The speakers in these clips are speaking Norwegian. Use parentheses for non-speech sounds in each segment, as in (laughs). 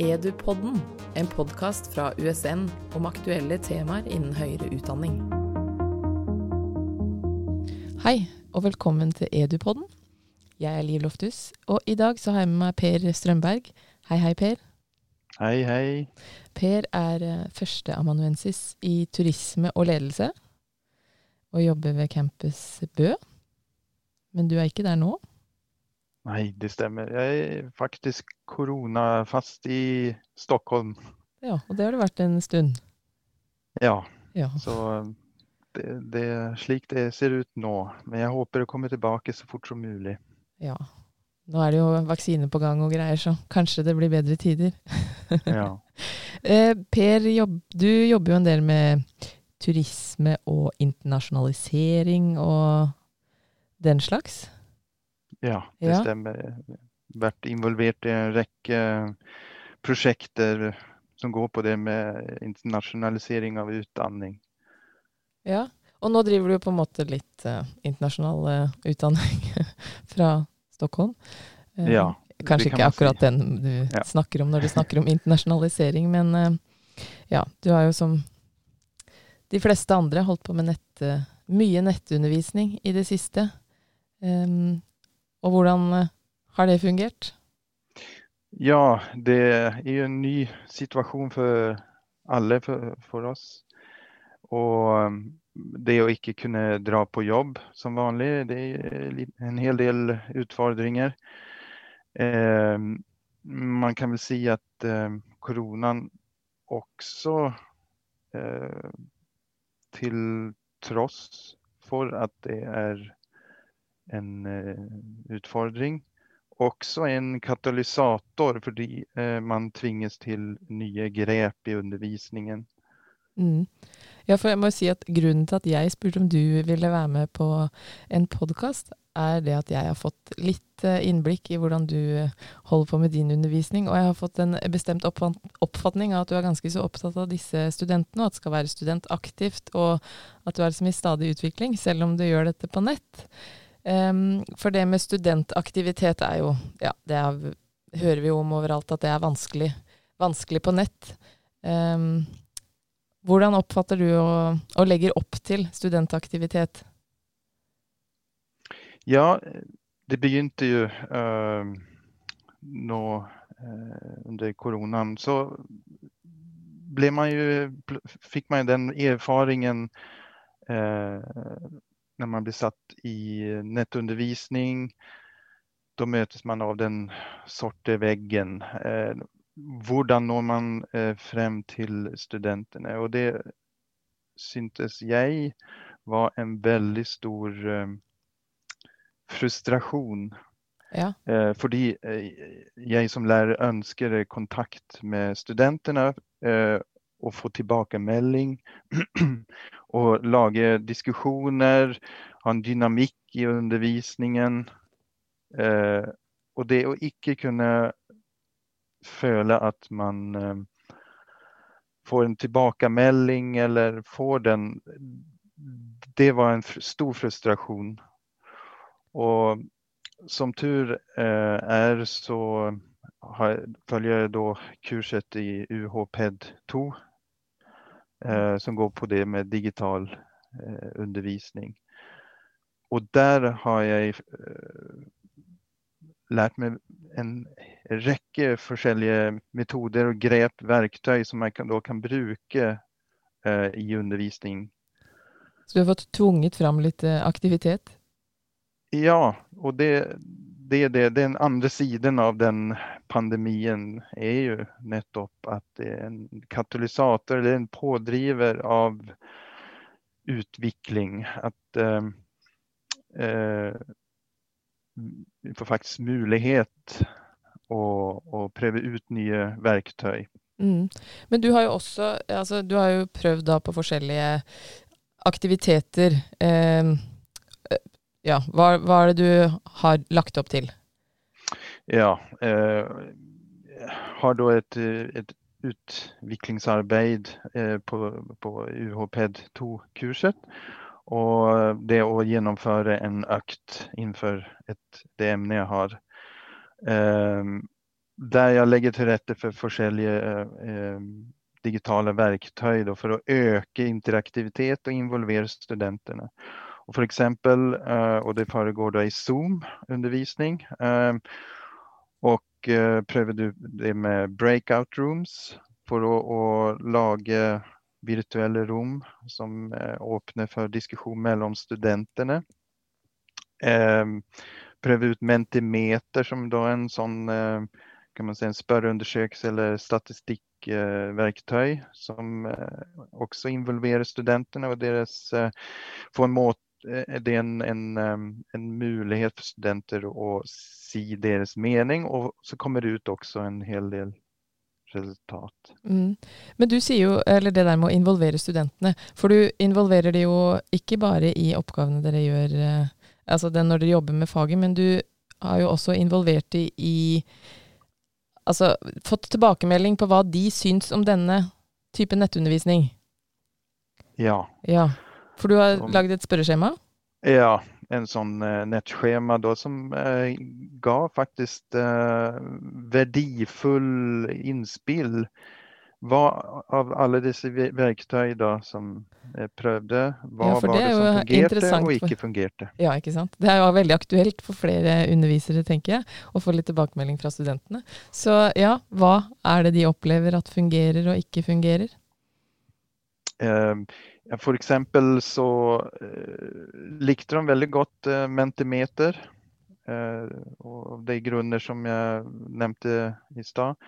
Edupodden, en podkast fra USN om aktuelle temaer innen høyere utdanning. Hei, og velkommen til Edupodden. Jeg er Liv Loftus, og i dag så har jeg med meg Per Strømberg. Hei, hei, Per. Hei, hei. Per er eh, førsteamanuensis i turisme og ledelse, og jobber ved campus Bø. Men du er ikke der nå? Nei, det stemmer. Jeg er faktisk koronafast i Stockholm. Ja, og det har det vært en stund. Ja, Ja. så det, det er slik det ser ut nå. Men jeg håper å komme tilbake så fort som mulig. ja. Nå er det jo vaksine på gang og greier, så kanskje det blir bedre tider. (laughs) Ja, Eh, per, jobb, du jobber jo en del med turisme og internasjonalisering og den slags. ja det Ja. stemmer. Vært involvert i en rekke prosjekter som går på det med internasjonalisering av utdanning. Ja. Og nå driver du på en måte litt uh, internasjonal uh, utdanning (laughs) fra Stockholm. Uh, Ja, Kanskje kan ikke akkurat si. den du Ja. snakker om når du snakker om internasjonalisering, men eh, ja, du har jo som de fleste andre holdt på med nett, eh, mye nettundervisning i det siste. Um, og hvordan eh, har det fungert? Ja, det er jo en ny situasjon for alle, for, for oss. Og um, det å ikke kunne dra på jobb som vanlig, det er en hel del utfordringer. Eh, man kan vel si at eh, koronaen også eh, til tross for at det er en eh, utfordring, også en katalysator fordi eh, man tvinges til nye grep i undervisningen. Mm. Ja, for jeg må jo si at grunnen til at jeg spurte om du ville være med på en podkast, er det at jeg har fått litt eh, innblikk i hvordan du holder på med din undervisning, og jeg har fått en bestemt oppfat- oppfatning av at du er ganske så opptatt av disse studentene, og at det skal være studentaktivt, og at du er liksom i stadig utvikling, selv om du gjør dette på nett. Em, for det med studentaktivitet er jo, ja, det er, hører vi jo om overalt at det er vanskelig, vanskelig på nett. Um, hvordan oppfatter du og, og legger opp til studentaktivitet? Ja, det begynte jo uh, nå uh, under koronaen. Så ble man jo, fikk man den erfaringen eh, når man blir satt i nettundervisning. då møtes man av den sorte veggen. Eh, hvordan når man eh, frem til studentene? Og det syntes jeg var en veldig stor eh, frustrasjon. Ja. Eh, fordi eh, jeg som lærer ønsker kontakt med studentene eh, og få tilbakemelding. og (clears throat) lage diskusjoner, ha en dynamikk i undervisningen. Eh, og det å ikke kunne føle at man eh, får en tilbakemelding eller får den Det var en stor frustrasjon. Og som tur eh, er så har, følger jeg da kurset i UHPED 2, eh, som går på det med digital eh, undervisning. Og der har jeg eh, lært meg en rekke forskjellige metoder og grep, verktøy, som jeg kan, da kan bruke eh, i undervisning. Så du har fått tvunget fram litt eh, aktivitet? Ja, og det, det, det, den andre siden av den pandemien er jo nettopp at det er en katalysator, eller en pådriver av utvikling. At eh, eh, vi får faktisk mulighet å, å prøve ut nye verktøy. Mm. Men du har jo også altså, Du har jo prøvd da på forskjellige aktiviteter. Eh, ja, hva, hva er det du har lagt opp til? Ja, eh, har da et, et utviklingsarbeid eh, på, på UHPED 2-kurset. Og det å gjennomføre en økt innenfor et, det emnet jeg har. Eh, der jeg legger til rette for forskjellige digitale verktøy for å øke interaktivitet og involvere studentene. Og for eksempel, eh, og det foregår da i Zoom-undervisning. Eh, og eh, prøver du det med breakout rooms for å, å lage virtuelle rom som åpner for diskusjon mellom studentene. Prøve ut Mentimeter som da en sånn kan man si, en spørreundersøkelse eller statistikkverktøy som også involverer studentene og deres Få en måte det er en, en, en, mulighet for studenter å si deres mening, og så kommer det ut også en hel del resultat. Mm. Men du sier jo, eller det der med å involvere studentene, for du involverer de jo ikke bare i oppgavene dere gjør, altså det når dere jobber med faget, men du har jo også involvert de i Altså fått tilbakemelding på hva de syns om denne type nettundervisning. Ja. ja. For du har som, lagd et spørreskjema? Ja, en sånn uh, nettskjema da, som uh, ga faktisk uh, verdifull innspill. Hva av alle disse verktøy da, som jeg prøvde, hva ja, var det, det som fungerte og ikke fungerte? Ja, ikke sant. Det er jo veldig aktuelt for flere undervisere, tenker jeg, å få litt tilbakemelding fra studentene. Så ja, hva er det de opplever at fungerer og ikke fungerer? Uh, for eksempel så eh, likte de veldig godt eh, Mentimeter. Eh, og de grunner som jeg nevnte i stad.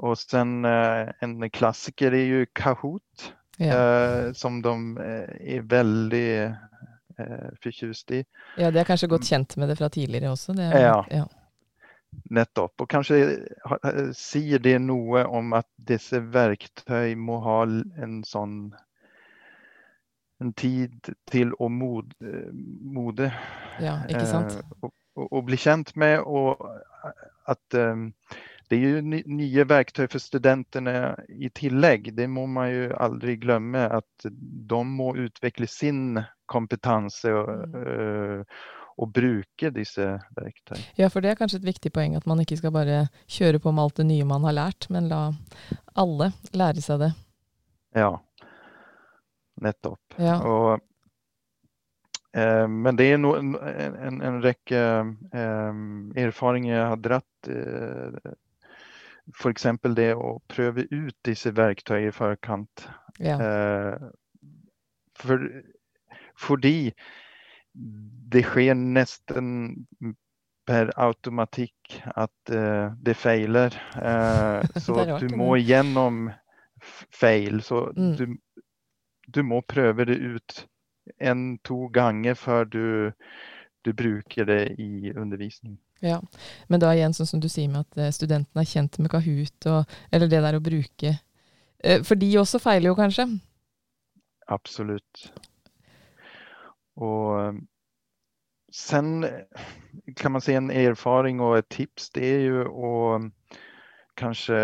Og sen en klassiker er jo Kahoot. Ja. Eh, som de er veldig fortjust i. Ja, de er kanskje godt kjent med det fra tidligere også? Det er, ja. ja. Nettopp. Og kanskje sier det noe om at disse verktøy må ha en sånn en tid til å mod, mode. Ja? Eh, og, bli kjent med, og at um, det er jo nye verktøy for studentene i tillegg. Det må man jo aldri glemme. At de må utvikle sin kompetanse og, mm. uh, og bruke disse verktøy. Ja, for det er kanskje et viktig poeng at man ikke skal bare kjøre på med alt det nye man har lært, men la alle lære seg det. Ja. Nettopp. Ja. Og, eh, men det er no, en, en, en, rekke eh, erfaringer jeg har dratt. Eh, F.eks. det å prøve ut disse verktøyene i forkant. Ja. Eh, for, fordi det skjer nesten per automatikk at uh, det feiler. Uh, (laughs) så du må gjennom feil. Så mm. du, du må prøve det ut en-to ganger før du, du, bruker det i undervisning. Ja, Men da igjen, sånn som du sier med at eh, studentene er kjent med Kahoot, og, eller det der å bruke eh, For de også feiler jo kanskje? Absolutt. Og eh, sen kan man si en erfaring og et tips, det er jo å kanskje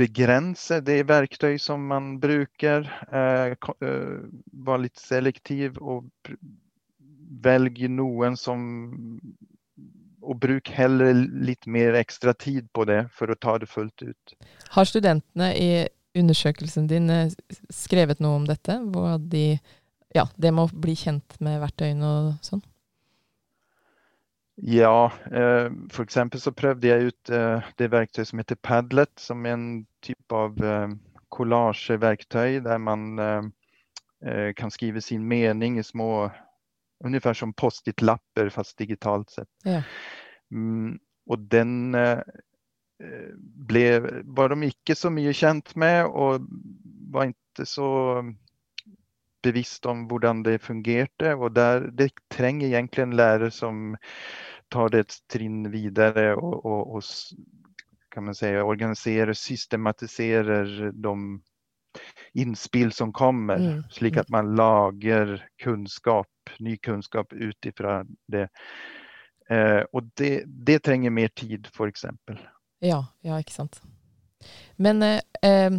begrense det verktøy som man bruker. Eh, eh, Være litt selektiv og velge noen som Og bruk heller litt mer ekstra tid på det for å ta det fullt ut. Har studentene i undersøkelsen din eh, skrevet noe om dette? Hvor de Ja, det med å bli kjent med verktøyene og sånn? Ja, eh, eksempel så prøvde jeg ut eh, det verktøy som heter Padlet, som er en type av eh, kollasjeverktøy der man kan skrive sin mening i små Omtrent som Post-It-lapper fast digitalt sett. Ja. Mm, og den ble, var de ikke så mye kjent med og var ikke så bevisst om hvordan det fungerte. Og der, det trenger egentlig en lærer som tar det et trinn videre og, og, og kan man si, organiserer, systematiserer de innspill som kommer, mm. slik at man lager kunnskap, ny kunnskap ut ifra det. Eh, og det, det, trenger mer tid, f.eks. Ja, ja, ikke sant. Men eh, eh,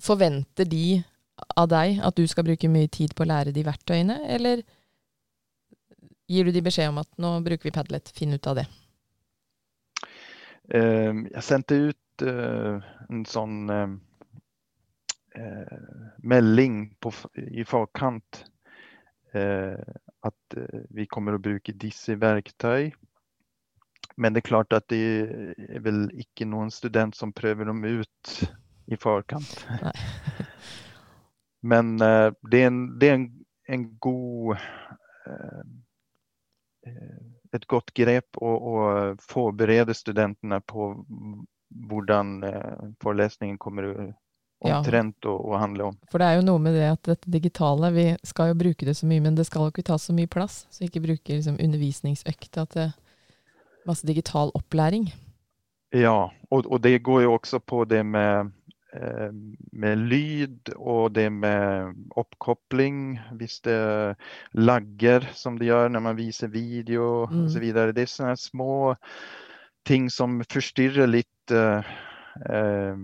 forventer de av deg at du skal bruke mye tid på å lære de verktøyene, eller gir du de beskjed om at nå bruker vi Padlet, finn ut av det? jeg jag sendte ut eh, en sånn eh, eh, melding på, i forkant at vi kommer å bruke disse verktøy. Men det er klart at det er vel ikke noen student som prøver dem ut i forkant. (laughs) Men det er en, det er en, en god et godt grep å, å forberede studentene på hvordan eh, forelesningen kommer omtrent ja. å, å, handle om. For det er jo noe med det at dette digitale, vi skal jo bruke det så mye, men det skal jo ikke ta så mye plass. Så ikke bruke liksom, undervisningsøkta til masse digital opplæring. Ja, og, og det går jo også på det med Eh, med lyd og det med oppkopling, hvis det lagger som det gjør når man viser video mm. osv. Det er sånne små ting som forstyrrer litt eh, uh,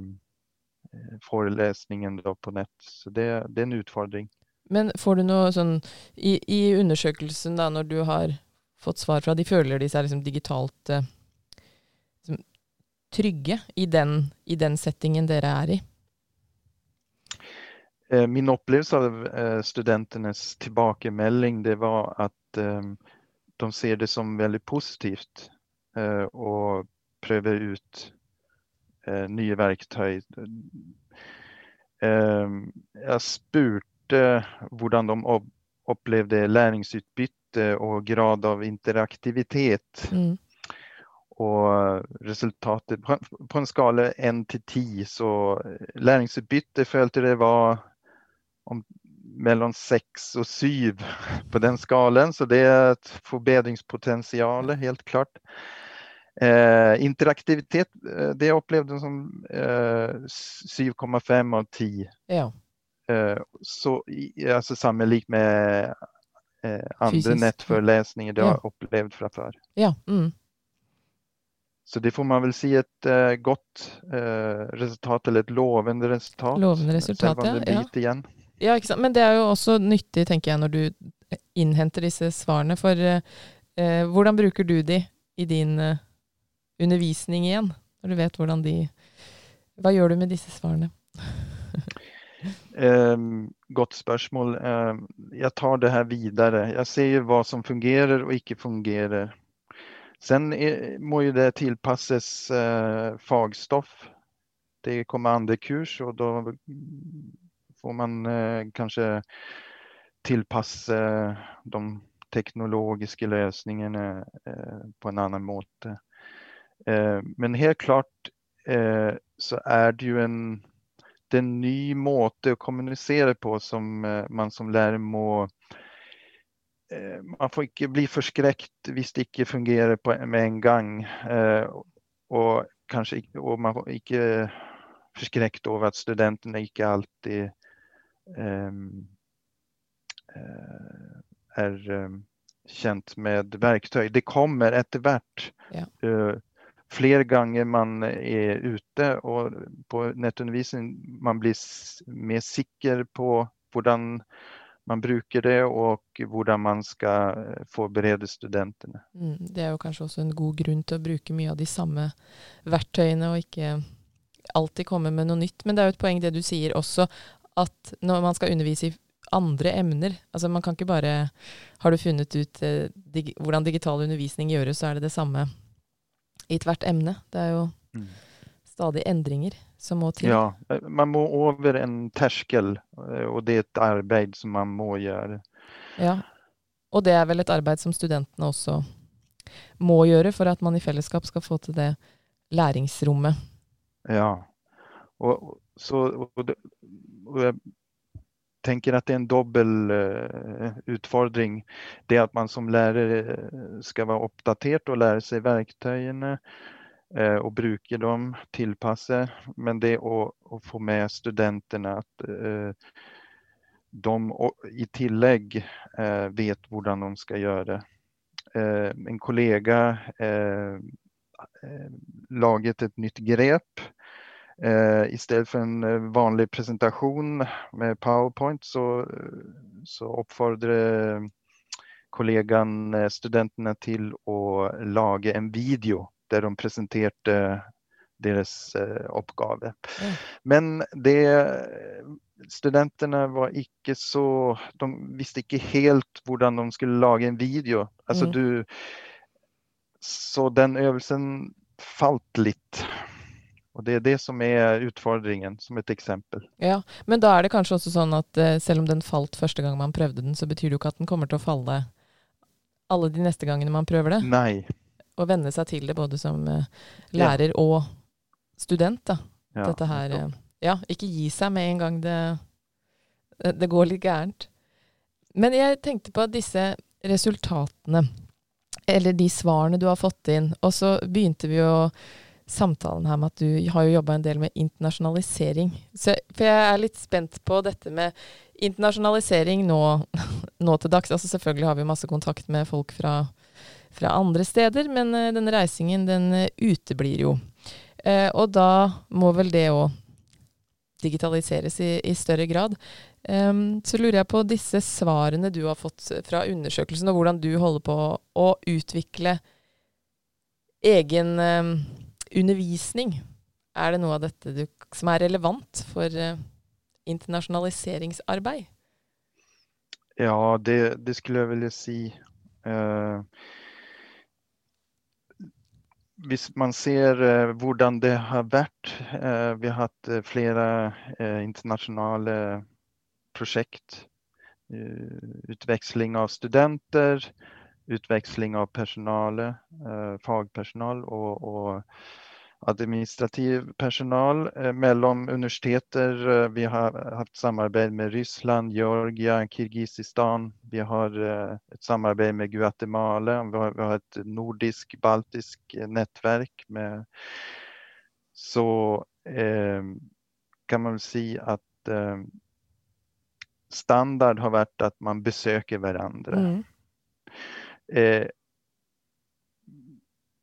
forelesningen på nett. Så det, det, er en utfordring. Men får du noe sånn i, i, undersøkelsen, da, når du har fått svar fra de, føler de seg liksom digitalt uh, trygge i den, i den settingen dere er i? Eh, min opplevelse av eh, studentenes tilbakemelding det var at eh, de ser det som veldig positivt å prøve ut nye verktøy. Jeg spurte hvordan de opplevde læringsutbytte og grad av interaktivitet. Mm. Og resultatet På en skala 1 til 10 så læringsutbytte følte det var om, mellom 6 og 7 (laughs) på den skalen. Så det er et forbedringspotensial, helt klart. Eh, interaktivitet eh, det opplevde som eh, 7,5 av 10. Ja. Eh, så altså sammenlignet med eh, andre nettforelesninger de ja. har opplevd fra før. Ja. Mm. Så det får man vel si et uh, godt uh, resultat, eller et lovende resultat. Lovende resultat, ja. ja. ja? Men det er jo også nyttig, tenker jeg, når du innhenter disse svarene. For uh, hvordan bruker du de i din undervisning igjen? Når du vet hvordan de Hva gjør du med disse svarene? um, (laughs) godt spørsmål. Um, jeg tar det her videre. Jeg ser hva som fungerer og ikke fungerer. Sen må jo det tilpasses eh, fagstoff. Det kommer andre kurs og da får man eh, kanskje tilpasse de teknologiske løsningene eh, på en annen måte. Eh, men helt klart eh, så er det jo en, det er en ny måte å kommunisere på som eh, man som lærer må man får ikke bli forskrekket hvis det ikke fungerer på, med en gang. Eh, og, kanskje, og man får ikke forskrekket over at studentene ikke alltid eh, er um, kjent med verktøy. Det kommer etter hvert. Ja. Eh, flere ganger man er ute og på nettundervisning man blir mer sikker på hvordan man bruker det, og hvordan man skal eh, forberede studentene. Mm, det er jo kanskje også en god grunn til å bruke mye av de samme verktøyene, og ikke alltid komme med noe nytt. Men det er jo et poeng det du sier også, at når man skal undervise i andre emner altså Man kan ikke bare Har du funnet ut eh, dig, hvordan digital undervisning gjøres, så er det det samme i ethvert emne. Det er jo mm. Stadig endringer som må til? Ja, eh, man må over en terskel, eh, og det er et arbeid som man må gjøre. Ja, og det er vel et arbeid som studentene også må gjøre for at man i fellesskap skal få til det læringsrommet. Ja, og, så, og, og jeg tenker at det er en dobbel uh, utfordring. Det at man som lærer skal være oppdatert og lære seg verktøyene eh, og bruke dem, tilpasse. Men det å, å få med studentene at eh, de i tillegg eh, vet hvordan de skal gjøre. Eh, en kollega eh, eh, laget et nytt grep. I stedet for en vanlig presentasjon med powerpoint så, så oppfordrer kollegaen studentene til å lage en video der de presenterte deres eh, oppgave. Mm. Men det, studentene var ikke så De visste ikke helt hvordan de skulle lage en video. Altså Mm. du Så den øvelsen falt litt. Og det er det som er utfordringen, som et eksempel. Ja, men da er det kanskje også sånn at eh, selv om den falt første gang man prøvde den, så betyr det jo ikke at den kommer til å falle alle de neste gangene man prøver det. Nei. Og venne seg til det både som eh, lærer og student, da. Ja, Dette her eh. Ja, ikke gi seg med en gang det, det det går litt gærent. Men jeg tenkte på disse resultatene, eller de svarene du har fått inn. Og så begynte vi jo samtalen her med at du har jo jobba en del med internasjonalisering. Så, for jeg er litt spent på dette med internasjonalisering nå, (laughs) nå til dags. Altså selvfølgelig har vi masse kontakt med folk fra, fra andre steder, men uh, denne reisingen den uh, uteblir jo. Uh, og da må vel det òg digitaliseres i, i større grad. Um, så lurer jeg på disse svarene du har fått fra undersøkelsen, og hvordan du holder på å utvikle egen um, undervisning. Er det noe av dette du, som er relevant for internasjonaliseringsarbeid? Ja, det, det skulle jeg ville si. Eh, hvis man ser uh, hvordan det har vært uh, Vi har hatt eh, flere internasjonale prosjekt. Utveksling av studenter, utveksling av personale, fagpersonal og, og administrativ personal eh, mellom universiteter. Eh, Vi har hatt samarbeid med Ryssland, Georgia, Kirgisistan. Vi har eh, et samarbeid med Guatemala. Vi har, vi har et nordisk-baltisk eh, nettverk. Med, så eh, kan man si at eh, standard har vært at man besøker hverandre. Mm. Eh,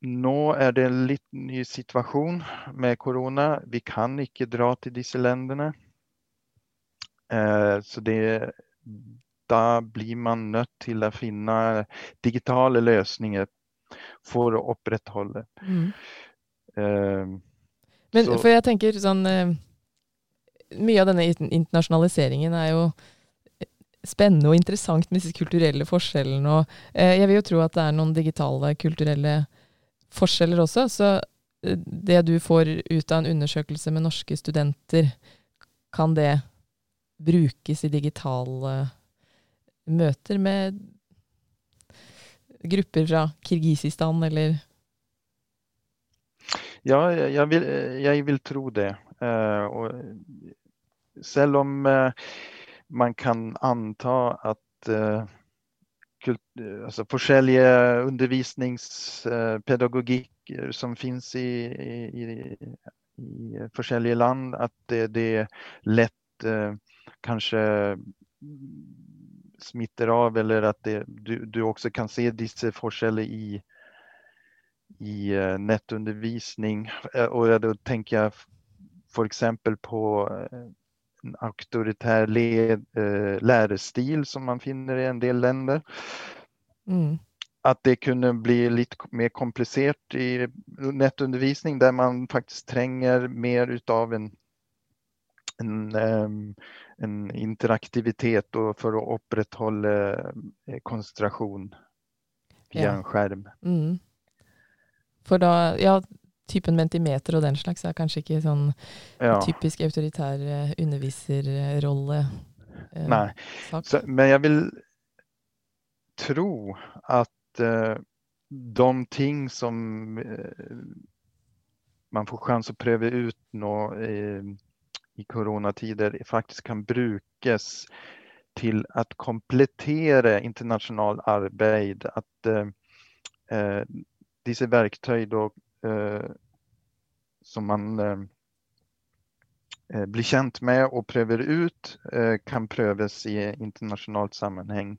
nå er det en litt ny situasjon med korona. Vi kan ikke dra til disse landene. Eh, så det, da blir man nødt til å finne digitale løsninger for å opprettholde. Mm. Eh, Men Så- for jeg tenker sånn eh, Mye av denne internasjonaliseringen er jo spennende og interessant med disse kulturelle forskjellene. Og jeg vil jo tro at det er noen digitale kulturelle forskjeller også. Så eh, det du får ut av en undersøkelse med norske studenter, kan det brukes i digitale møter med grupper fra Kirgisistan eller Ja, jeg vil, jeg vil tro det. Eh, og selv om eh, man kan anta at altså forskjellige undervisningspedagogikk som finnes i, i, i, forskjellige land, at det, det lett eh, kanskje smitter av, eller at det, du, du også kan se disse forskjeller i i eh, nettundervisning. Eh, Og da tenker jeg f.eks. på eh, en autoritær led, eh, lærestil som man finner i en del länder. mm. At det kunne bli litt mer komplisert i nettundervisning der man faktisk trenger mer utav en, en, em, en interaktivitet for å opprettholde eh, konsentrasjon via Ja. en skjerm. Mm. For da, ja, typen mentimeter og den slags er kanskje ikke sånn Ja. typisk autoritær eh, underviserrolle. eh, Nei. Så, men jeg vil tro at eh, de ting som eh, man får chans å prøve ut nå i koronatider faktisk kan brukes til å komplettere internasjonalt arbeid. At eh, eh, disse verktøy da, eh, som man eh, eh, blir kjent med og prøver ut, eh, kan prøves i internasjonalt sammenheng.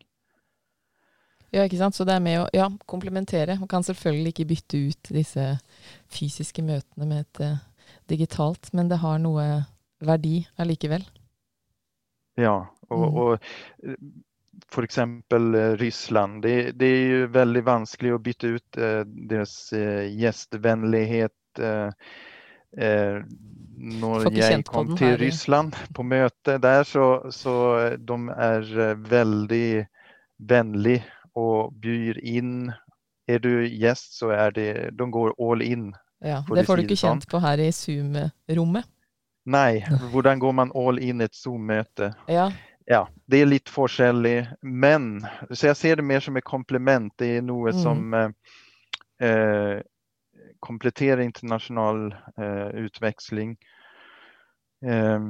Ja, ikke sant? Så det er med å ja, komplementere. Man kan selvfølgelig ikke bytte ut disse fysiske møtene med et eh, digitalt, men det har noe verdi allikevel. Ja, og, Mm. og eh, eksempel eh, Ryssland. Det, det, er jo veldig vanskelig å bytte ut eh, deres eh, gjestevennlighet. når jeg kom til Ryssland på møte der, så, så de er veldig vennlige og byr inn. Er du gjest, så er det De går all in. Ja, det får du ikke kjent på her i Zoom-rommet. Nei, (laughs) hvordan går man all in et Zoom-møte? Ja. Ja. det er litt forskjellig, men Så jeg ser det mer som et kompliment. Det er noe mm. som eh, kompletterer internasjonal eh, utveksling. Eh,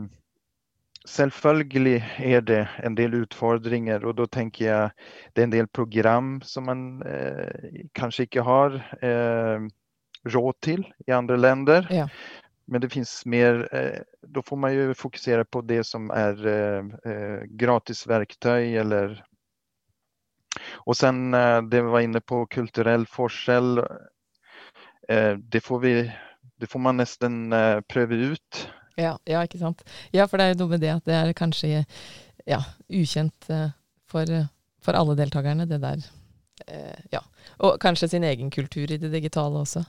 selvfølgelig er det en del utfordringer, og da tenker jeg det er en del program som man eh, kanskje ikke har eh, råd til i andre länder. Ja. Men det finns mer, eh, då får man ju fokusera på det som är eh, verktøy. gratisverktøy eller Og sen det vi var inne på, kulturell forskjell. Det får, vi, det får man nesten prøve ut. Ja, ja, ikke sant. Ja, for det er jo med det at det er kanskje ja, ukjent for, for alle deltakerne, det der. Ja. Og kanskje sin egen kultur i det digitale også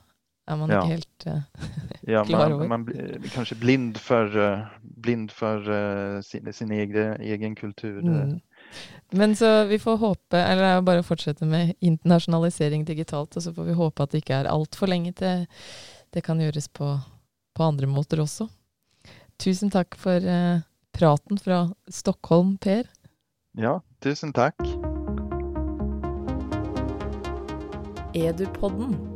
er man ikke helt uh, (laughs) ja, (laughs) klar over. Man blir kanskje blind for, uh, blind for uh, sin, sin egen, egen, kultur. Mm. Men så vi får håpe, eller det er jo bare å fortsette med internasjonalisering digitalt, og så får vi håpe at det ikke er altfor lenge til det kan gjøres på, på, andre måter også. Tusen takk for praten fra Stockholm, Per. Ja, tusen takk. Edupodden